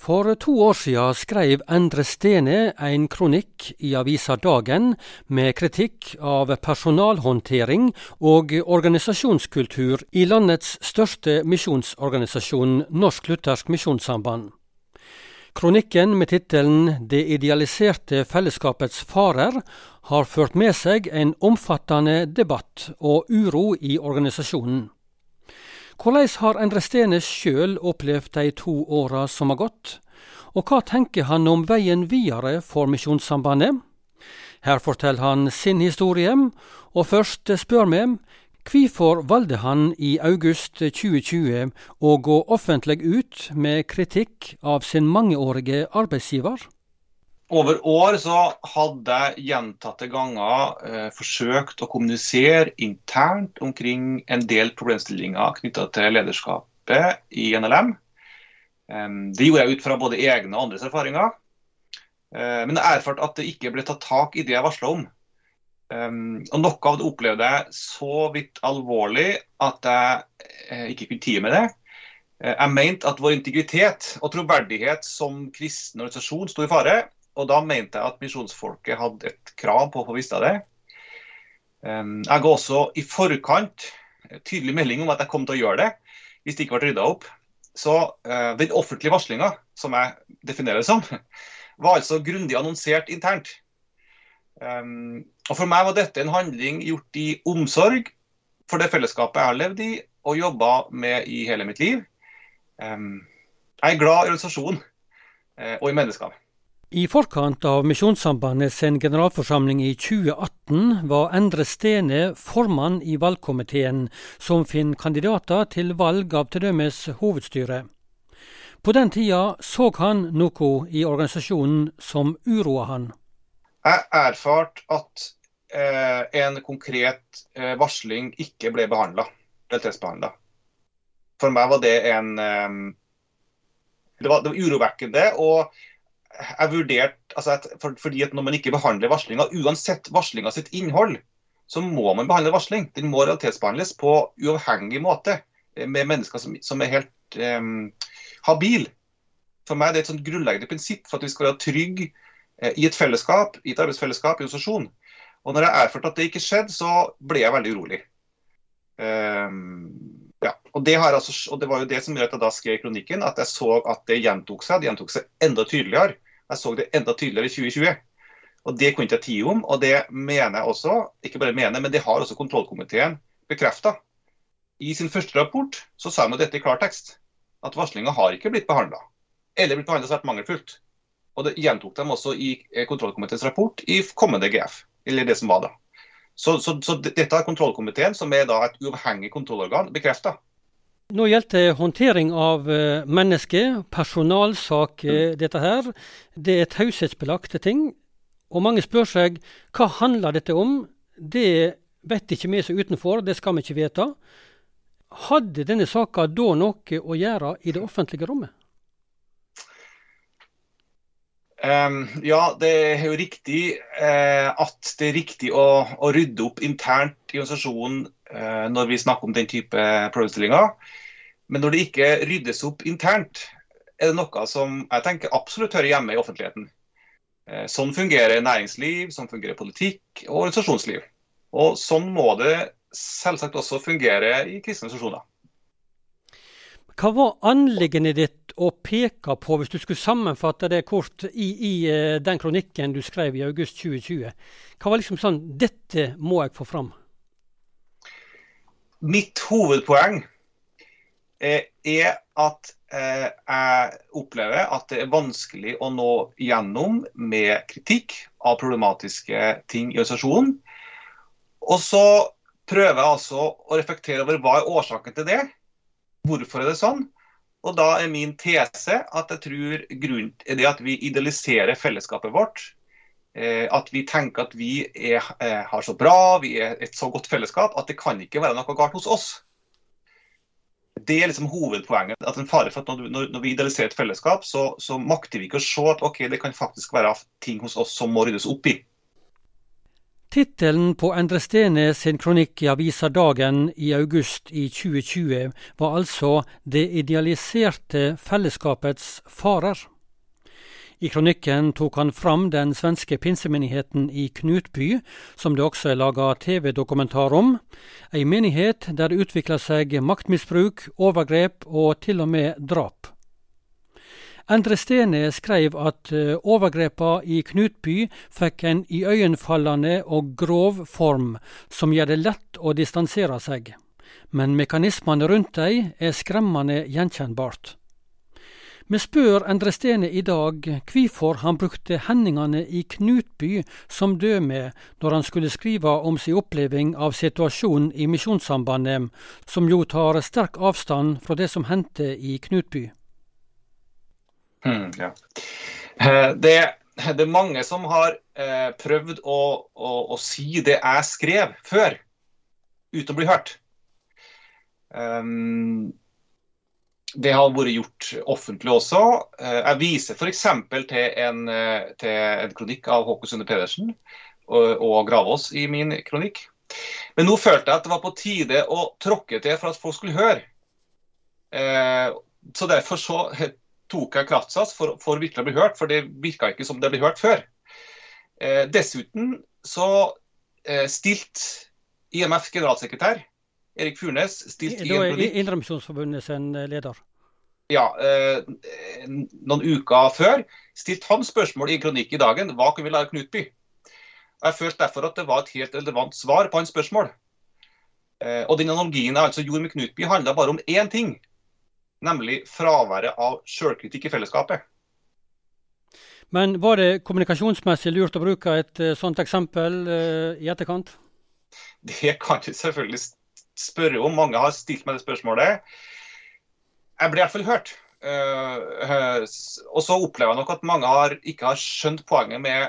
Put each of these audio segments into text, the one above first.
For to år siden skrev Endre Stene en kronikk i avisa Dagen med kritikk av personalhåndtering og organisasjonskultur i landets største misjonsorganisasjon, Norsk Luthersk Misjonssamband. Kronikken med tittelen Det idealiserte fellesskapets farer har ført med seg en omfattende debatt og uro i organisasjonen. Hvordan har Endre Stenes sjøl opplevd de to åra som har gått, og hva tenker han om veien videre for Misjonssambandet? Her forteller han sin historie, og først spør vi hvorfor valgte han i august 2020 å gå offentlig ut med kritikk av sin mangeårige arbeidsgiver? Over år så hadde jeg gjentatte ganger eh, forsøkt å kommunisere internt omkring en del problemstillinger knytta til lederskapet i NLM. Eh, det gjorde jeg ut fra både egne og andres erfaringer. Eh, men jeg erfarte at det ikke ble tatt tak i det jeg varsla om. Og Noe av det opplevde jeg så vidt alvorlig at jeg uh, ikke kunne tie med det. Uh, jeg mente at vår integritet og troverdighet som kristen organisasjon sto i fare. Og da mente jeg at misjonsfolket hadde et krav på å få vite det. Jeg ga også i forkant tydelig melding om at jeg kom til å gjøre det hvis det ikke ble rydda opp. Så uh, den offentlige varslinga, som jeg definerer det som, var altså grundig annonsert internt. Um, og For meg var dette en handling gjort i omsorg for det fellesskapet jeg har levd i og jobba med i hele mitt liv. Um, jeg er glad i organisasjonen uh, og i menneskene. I forkant av Misjonssambandet sin generalforsamling i 2018 var Endre Stene formann i valgkomiteen som finner kandidater til valg av t.d. hovedstyret. På den tida så han noe i organisasjonen som uroa han. Jeg erfarte at eh, en konkret eh, varsling ikke ble behandla, realitetsbehandla. For meg var det en eh, det, var, det var urovekkende. og jeg vurderte altså at for, fordi at Når man ikke behandler varslinga, uansett varslinga sitt innhold, så må man behandle varsling. Den må realitetsbehandles på uavhengig måte eh, med mennesker som, som er helt um, habile. For meg er det et sånt grunnleggende prinsipp for at vi skal være trygge eh, i et fellesskap, i et arbeidsfellesskap, i organisasjon. Og når jeg erfarte at det ikke skjedde, så ble jeg veldig urolig. Um, ja, og det, altså, og det, var jo det som gjør at jeg da skrev kronikken, at jeg så at det gjentok seg. Det gjentok seg enda tydeligere. Jeg så det enda tydeligere i 2020. Og Det kunne jeg tie om, og det mener jeg også, ikke bare mener, men det har også kontrollkomiteen bekrefta. I sin første rapport så sa de dette i klartekst, at varslinga har ikke blitt behandla. Eller blitt behandla svært mangelfullt. Og det gjentok de også i kontrollkomiteens rapport i kommende GF, eller det som var da. Så, så, så dette har kontrollkomiteen, som er et uavhengig kontrollorgan, bekrefta. Nå gjelder det håndtering av eh, mennesker, personalsak mm. dette her. Det er taushetsbelagte ting. Og mange spør seg hva handler dette om? Det vet ikke vi som utenfor, det skal vi ikke vite. Hadde denne saka da noe å gjøre i det offentlige rommet? Um, ja, det er jo riktig uh, at det er riktig å, å, rydde opp internt i organisasjonen uh, når vi snakker om den type problemstillinger. Men når det ikke ryddes opp internt, er det noe som jeg tenker absolutt hører hjemme i offentligheten. Eh, sånn fungerer næringsliv, sånn fungerer politikk og organisasjonsliv. Og sånn må det selvsagt også fungere i kristne organisasjoner. Hva var anliggendet ditt å peke på, hvis du skulle sammenfatte det kort i, i eh, den kronikken du skrev i august 2020? Hva var liksom sånn Dette må jeg få fram. Mitt hovedpoeng Eh, er at eh, jeg opplever at det er vanskelig å nå gjennom med kritikk av problematiske ting i organisasjonen. Og så prøver jeg altså å reflektere over hva er årsaken til det. Hvorfor er det sånn? Og da er min tese at jeg tror grunnen er det at vi idealiserer fellesskapet vårt. Eh, at vi tenker at vi er, har så bra, vi er et så godt fellesskap at det kan ikke være noe galt hos oss det er liksom hovedpoenget. at en fare for at Når, når vi idealiserer et fellesskap, så, så, makter vi ikke å se at ok, det kan faktisk være ting hos oss som må ryddes opp i. Tittelen på Endre Stene sin kronikk i avisa Dagen i august i 2020 var altså Det idealiserte fellesskapets farer. I kronikken tok han fram den svenske pinsemenigheten i Knutby, som det også er laga TV-dokumentar om. Ei menighet der det utvikla seg maktmisbruk, overgrep og til og med drap. Endre Stene skrev at eh, overgrepa i Knutby fikk en iøynefallende og grov form som gjør det lett å distansere seg, men mekanismene rundt dem er skremmende gjenkjennbart. Vi spør Endre Stene i dag hvorfor han brukte hendingene i Knutby som døme når han skulle skrive om sin oppleving av situasjonen i Misjonssambandet, som jo tar sterk avstand fra det som hendte i Knutby. Mm, ja. Eh, det, det, er mange som har eh, prøvd å, å, å, si det jeg skrev før, uten å bli hørt. Um, det har vært gjort offentlig også. Eh, jeg viser f.eks. Til, eh, til en kronikk av Håkon Sunde Pedersen og, og Gravås i min kronikk. Men nå følte jeg at det var på tide å tråkke til for at folk skulle høre. Eh, så derfor så tok jeg kraftsats for, for virkelig å bli hørt, for det virka ikke som det ble hørt før. Eh, dessuten så eh, stilte IMF generalsekretær Erik Furnes stilt i en kronikk Indremisjonsforbundet sin eh, leder? Ja, eh, noen uker før stilte han spørsmål i en kronikk i dagen hva kunne vi lære Knutby. Jeg følte derfor at det var et helt relevant svar på hans spørsmål. Eh, og den analogien jeg altså gjorde med Knutby, handla bare om én ting nemlig fraværet av sjølkritikk i fellesskapet. Men var det kommunikasjonsmessig lurt å bruke et uh, sånt eksempel uh, i etterkant? Det kan du selvfølgelig spørre om. Mange har stilt meg det spørsmålet. Jeg ble i hvert fall hørt. Uh, og så opplever jeg nok at mange har, ikke har skjønt poenget med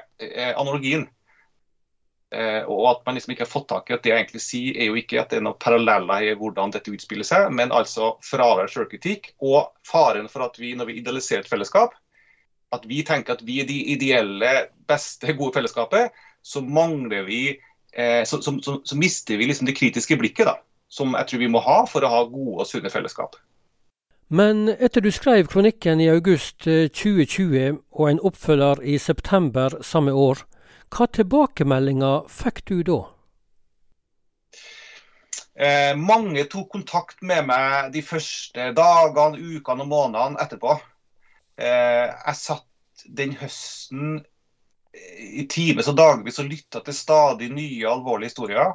analogien. Eh, og at man liksom ikke har fått tak i at det jeg egentlig sier, er jo ikke at det er noen paralleller i hvordan dette utspiller seg, men altså fravær av selvkritikk og faren for at vi, når vi idealiserer et fellesskap, at vi tenker at vi er de ideelle, beste, gode fellesskapet, så mangler vi eh, så, så, så, så, mister vi liksom det kritiske blikket da, som jeg tror vi må ha for å ha gode og sunne fellesskap. Men etter du skrev kronikken i august 2020 eh, og en oppfølger i september samme år, hva tilbakemeldinger fikk du da? Eh, mange tok kontakt med meg de første dagene, ukene og månedene etterpå. Eh, jeg satt den høsten i times og dagvis og lytta til stadig nye alvorlige historier.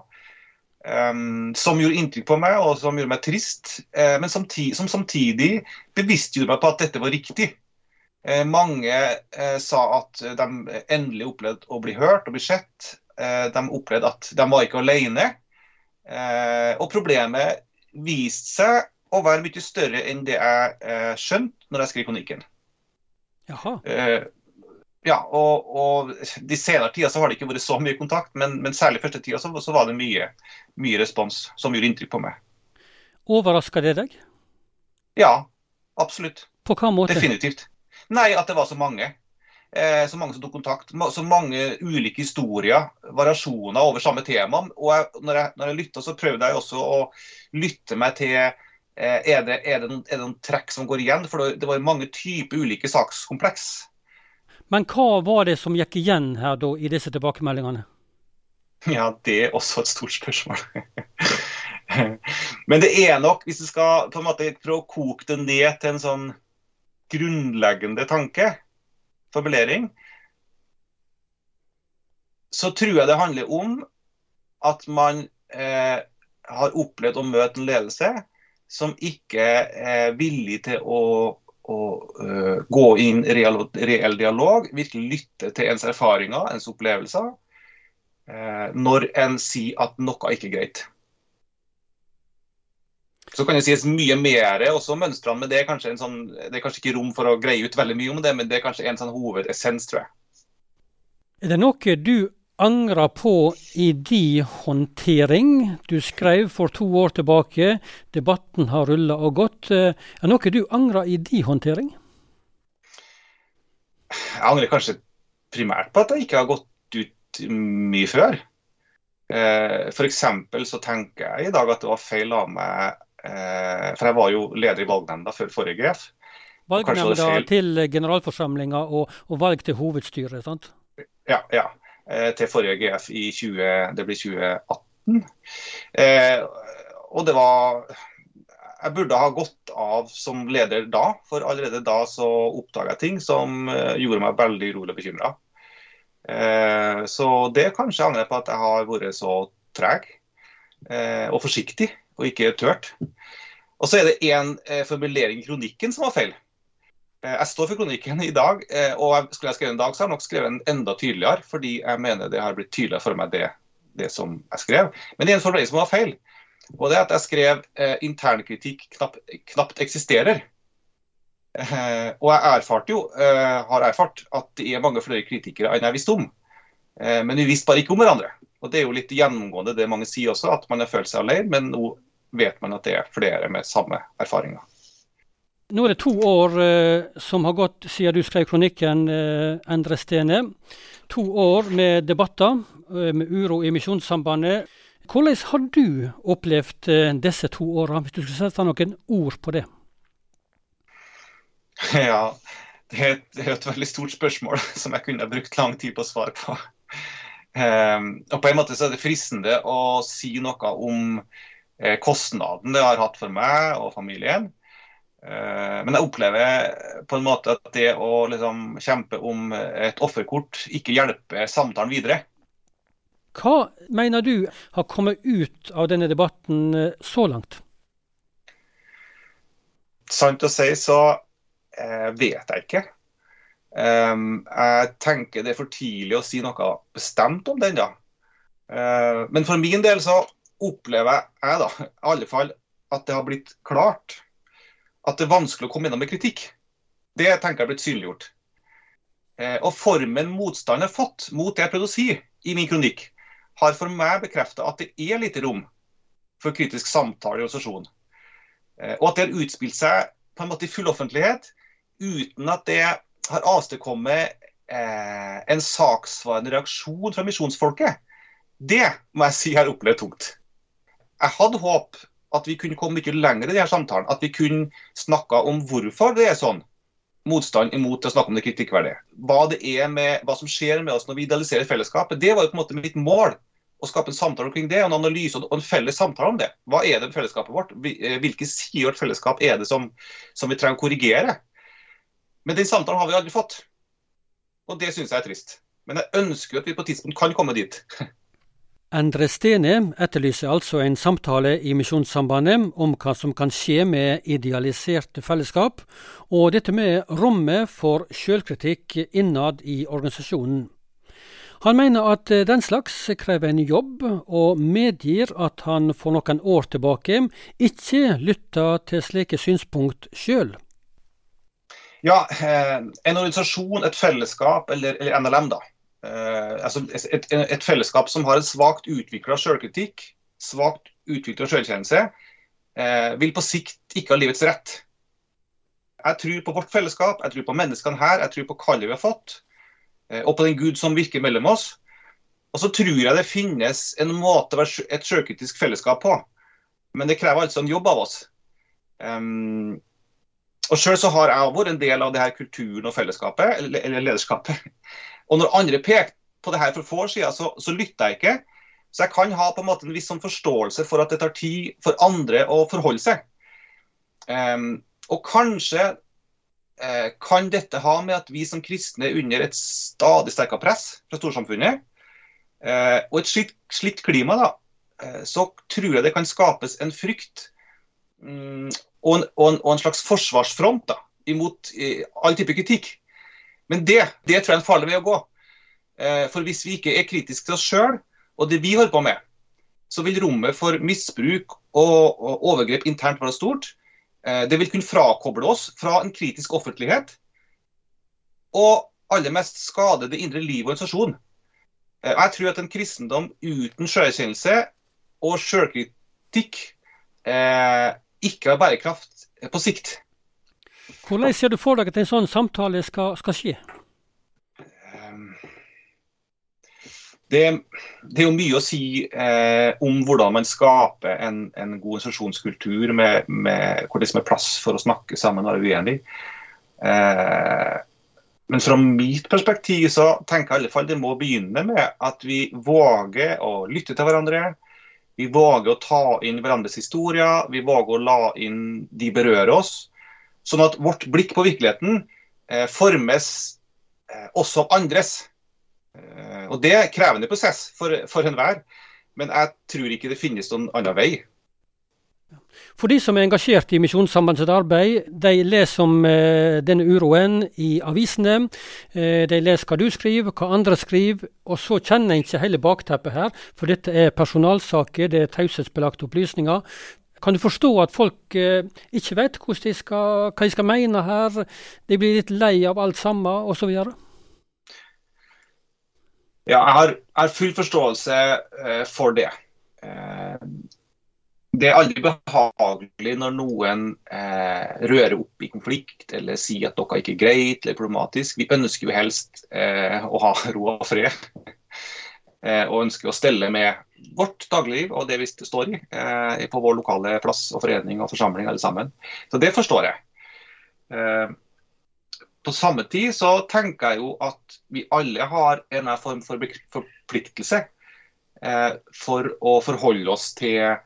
Um, som gjorde inntrykk på meg og som gjorde meg trist, uh, men samtidig, som samtidig bevisstgjorde meg på at dette var riktig. Eh, mange eh, sa at de endelig opplevde å bli hørt og bli sett. Eh, de opplevde at de var ikke alene. Og problemet viste seg å være mye større enn det jeg skjønte når jeg skrev kronikken. Jaha. Ja, og, og, De senere tida så har det ikke vært så mye kontakt, men, men særlig første tida så, så, var det mye, mye respons som gjorde inntrykk på meg. Overraska det deg? Ja, absolutt. På hva måte? Definitivt. Nei, at det var så mange. Eh, så mange som tok kontakt. Så mange ulike historier, variasjoner over samme tema. Og jeg, når jeg, når jeg lytta, så prøvde jeg også å lytte meg til eh, er, det, er, det noen, er, det, noen, trekk som går igjen? For det, det var mange typer ulike sakskompleks. Men hva var det som gikk igjen her da, i disse tilbakemeldingene? Ja, det er også et stort spørsmål. Men det er nok, hvis du skal på en måte prøve å koke det ned til en sånn grunnleggende tanke, formulering, så tror jeg det handler om at man eh, har opplevd å møte en ledelse som ikke er villig til å, å uh, gå inn i reell, reell, dialog, virkelig lytte til ens erfaringer, ens opplevelser, eh, når en sier at noe er ikke er greit. Så kan det sies mye mer også om mønstrene, men det er, kanskje en sånn, det er kanskje ikke rom for å greie ut veldig mye om det, men det er kanskje en sånn hovedessens, tror jeg. Er det noe du angrer på i din håndtering? Du skrev for to år tilbake, debatten har rulla og gått. Er det noe du angrer i din håndtering? Jeg angrer kanskje primært på at jeg ikke har gått ut mye før. Eh, F.eks. så tenker jeg i dag at det var feil av meg eh, For jeg var jo leder i valgnemnda før forrige GF. Valgnemnda til generalforsamlinga og, og, valg til hovedstyret, sant? Ja, ja. Eh, til forrige GF i 20, det blir 2018. Eh, og det var Jeg burde ha gått av som leder da, for allerede da så oppdaga jeg ting som eh, gjorde meg veldig urolig og bekymra. Eh, så det kanskje angrer på at jeg har vært så treg eh, og forsiktig og ikke tørt. Og så er det én formulering i kronikken som var feil. Jeg står for kronikken i dag, og skulle jeg skrevet en dag, så har jeg nok skrevet den enda tydeligere, fordi jeg mener det har blitt tydeligere for meg, det, det som jeg skrev. Men det er en formulering som var feil. Og det er at jeg skrev eh, internkritikk knapt, knapt eksisterer. Eh, og jeg erfarte jo, eh, har erfart at det er mange flere kritikere enn jeg visste om. Eh, men vi visste bare ikke om hverandre. Og Det er jo litt gjennomgående det mange sier også, at man har følt seg alene. Men nå vet man at det er flere med samme erfaringer. Nå er det to år eh, som har gått siden du skrev kronikken, eh, Endre Stene. To år med debatter, eh, med uro i Misjonssambandet. Hvordan har du opplevd eh, disse to årene, hvis du skulle sette noen ord på det? Ja, det er, et, det er, et, veldig stort spørsmål som jeg kunne brukt lang tid på å svare på. Um, og på en måte så er det fristende å si noe om kostnaden det har hatt for meg og familien. Uh, men jeg opplever på en måte at det å liksom, kjempe om et offerkort ikke hjelper samtalen videre. Hva mener du har kommet ut av denne debatten eh, så langt? Sant å si så eh, vet jeg ikke. Jeg tenker det er for tidlig å si noe bestemt om den. da. Men for min del så opplever jeg da, i alle fall at det har blitt klart at det er vanskelig å komme gjennom med kritikk. Det tenker jeg har blitt synliggjort. Uh, og formen motstanden har fått mot det jeg prøvde å si i min kronikk, har for meg bekrefta at det er lite rom for kritisk samtale i organisasjonen. Uh, og at det har utspilt seg på en måte i full offentlighet uten at det har avstedkommet eh, en saksvarende reaksjon fra misjonsfolket. Det må jeg si har opplevd tungt. Jeg hadde håp at vi kunne komme mye lenger i denne samtalen. At vi kunne snakka om hvorfor det er sånn. Motstand imot å snakke om det kritikkverdige. Hva det er med, hva som skjer med oss når vi idealiserer fellesskapet. Det var jo på en måte mitt mål. Å skape en samtale omkring det, en analyse og en felles samtale om det. Hva er det med fellesskapet vårt? Eh, hvilke sider av fellesskap er det som, som vi trenger å korrigere? Men den samtalen har vi aldri fått. Og det syns jeg er trist. Men jeg ønsker at vi på et tidspunkt kan komme dit. Endre Stene etterlyser altså en samtale i Misjonssambandet om hva som kan skje med idealiserte fellesskap, og dette med rommet for sjølkritikk innad i organisasjonen. Han mener at den slags krever en jobb, og medgir at han for noen år tilbake ikke lytta til slike synspunkt sjøl. Ja, eh, en organisasjon, et fellesskap, eller, eller NLM, da. Eh, altså et, et, fellesskap som har en svakt utvikla sjølkritikk, svakt utvikla sjølkjennelse, eh, vil på sikt ikke ha livets rett. Jeg tror på vårt fellesskap, jeg tror på menneskene her, jeg tror på kallet vi har fått, og på den Gud som virker mellom oss. Og så tror jeg det finnes en måte å være et sjølkritisk fellesskap på. Men det krever altså en jobb av oss. Um, og Sjøl har jeg vært en del av det her kulturen og fellesskapet, eller, eller lederskapet. Og når andre peker på det her for få år siden, så, så lytter jeg ikke. Så jeg kan ha på en måte en viss sånn forståelse for at det tar tid for andre å forholde seg. Um, og kanskje uh, kan dette ha med at vi som kristne er under et stadig sterkere press fra storsamfunnet. Uh, og et slitt, slikt klima, da, uh, så tror jeg det kan skapes en frykt um, og en, og en, og en slags forsvarsfront da, imot all type kritikk. Men det, det tror jeg er en farlig vei å gå. Eh, for hvis vi ikke er kritiske til oss sjøl og det vi holder på med, så vil rommet for misbruk og, overgrep internt være stort. Eh, det vil kunne frakoble oss fra en kritisk offentlighet. Og aller mest skade det indre livet og organisasjonen. Eh, jeg tror at en kristendom uten sjøerkjennelse og sjølkritikk ikke har bærekraft på sikt. Hvordan ser du for deg at en sånn samtale skal, skal skje? Ehm, det, det, er jo mye å si eh, om hvordan man skaper en, en god organisasjonskultur med, med, hvor det er plass for å snakke sammen og være uenig. Eh, men fra mitt perspektiv så tenker jeg i alle fall det må begynne med at vi våger å lytte til hverandre. Vi våger å ta inn hverandres historier, vi våger å la inn de berører oss. Sånn at vårt blikk på virkeligheten eh, formes eh, også av andres. Eh, og Det er krevende prosess for, for enhver, men jeg tror ikke det finnes noen annen vei. For de som er engasjert i Misjonssambandets arbeid, de leser om eh, denne uroen i avisene. Eh, de leser hva du skriver, hva andre skriver, og så kjenner en ikke hele bakteppet her. For dette er personalsaker, det er taushetsbelagte opplysninger. Kan du forstå at folk eh, ikke vet de skal, hva de skal mene her? De blir litt lei av alt sammen, osv.? Ja, jeg har, jeg har, full forståelse eh, for det. Eh, det er aldri behagelig når noen eh, rører opp i konflikt eller sier at dere ikke er greit eller problematisk. Vi ønsker jo helst eh, å ha ro og fred. Eh, og ønsker å stelle med vårt dagligliv og det vi står i eh, på vår lokale plass og forening og forsamling alle sammen. Så det forstår jeg. Eh, på samme tid så tenker jeg jo at vi alle har en form for forpliktelse for å forholde oss til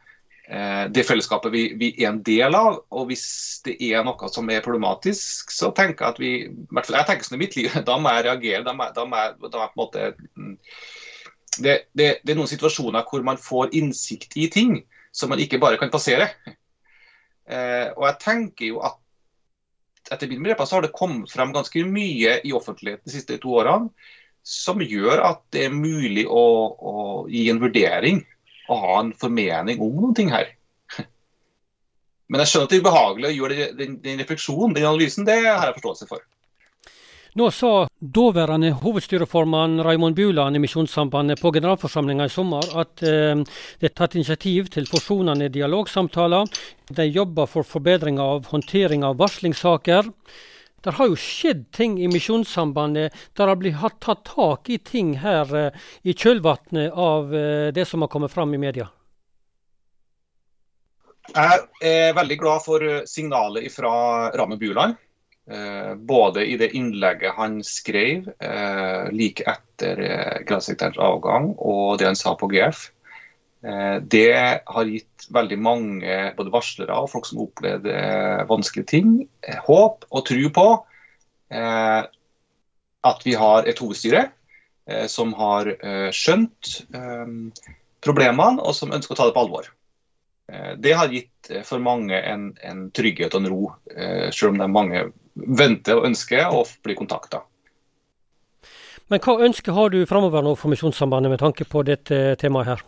det fellesskapet vi, vi, er en del av. Og hvis det er noe som er problematisk, så tenker jeg at vi i hvert fall jeg tenker sånn i mitt liv, da må jeg reagere. Da må, da må da må jeg på en måte mm, det, det, det, er noen situasjoner hvor man får innsikt i ting som man ikke bare kan passere. Eh, og jeg tenker jo at etter min begrep så har det kommet frem ganske mye i offentligheten de siste to årene som gjør at det er mulig å, å gi en vurdering og ha en formening om noen ting her. Men jeg skjønner at det er ubehagelig å gjøre den, den refleksjonen, den analysen. Det har jeg forståelse for. Nå sa daværende hovedstyreformann Raymond Buland i Misjonssambandet på generalforsamlinga i sommer at eh, det er tatt initiativ til forsonende dialogsamtaler. De jobber for forbedring av håndtering av varslingssaker. Det har jo skjedd ting i Misjonssambandet det har tatt tak i ting her eh, i kjølvannet av eh, det som har kommet fram i media? Jeg er veldig glad for signalet fra Ramme Buland. Eh, både i det innlegget han skrev like etter generalsekretærens avgang, og det han sa på GF. Eh, det har gitt veldig mange både varslere og folk som opplevde eh, vanskelige ting, eh, håp og tro på at vi har et hovedstyre som har skjønt problemene og som ønsker å ta det på alvor. Det har gitt for mange en, en trygghet og en ro, selv om det er mange venter og ønsker å bli kontakta. Men hva ønske har du framover nå for Misjonssambandet med tanke på dette temaet her?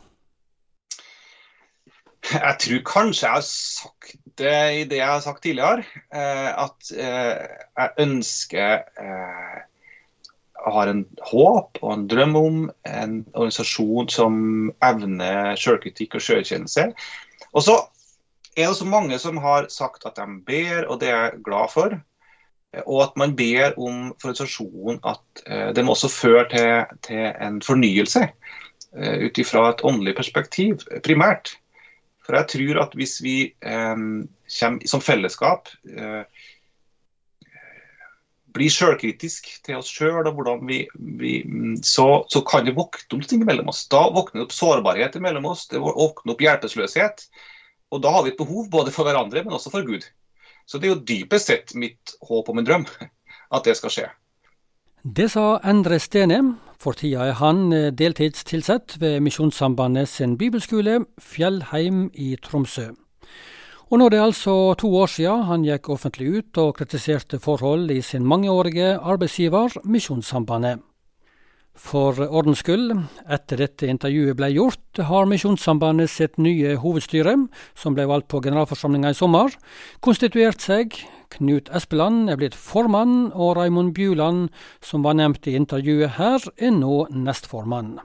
Jeg tror kanskje jeg har sagt det i det jeg har sagt tidligere, eh, at eh, jeg ønsker eh, Jeg har en håp og en drøm om en organisasjon som evner sjølkritikk og sjøkjennelse. Og så er det så mange som har sagt at de ber, og det er jeg glad for. Og at man ber om for organisasjonen at det må også føre til, til en fornyelse ut ifra et åndelig perspektiv, primært. For jeg tror at hvis vi eh, kommer som fellesskap eh, blir sjølkritisk til oss sjøl, så, så, kan det våkne opp ting mellom oss. Da våkner det opp sårbarhet mellom oss, det våkner opp hjelpeløshet. Og da har vi et behov både for hverandre, men også for Gud. Så det er jo dypest sett mitt håp og min drøm at det skal skje. Det sa Endre Stene. For tida er han eh, deltidstilsatt ved Misjonssambandet sin bibelskole, Fjellheim i Tromsø. Og nå er det altså to år siden han gikk offentlig ut og kritiserte forhold i sin mangeårige arbeidsgiver, Misjonssambandet. For ordens skyld, etter dette intervjuet ble gjort, har Misjonssambandet sitt nye hovedstyre, som ble valgt på generalforsamlinga i sommer, konstituert seg. Knut Espeland er blitt formann, og Raimond Bjuland, som var nevnt i intervjuet her, er nå nestformann.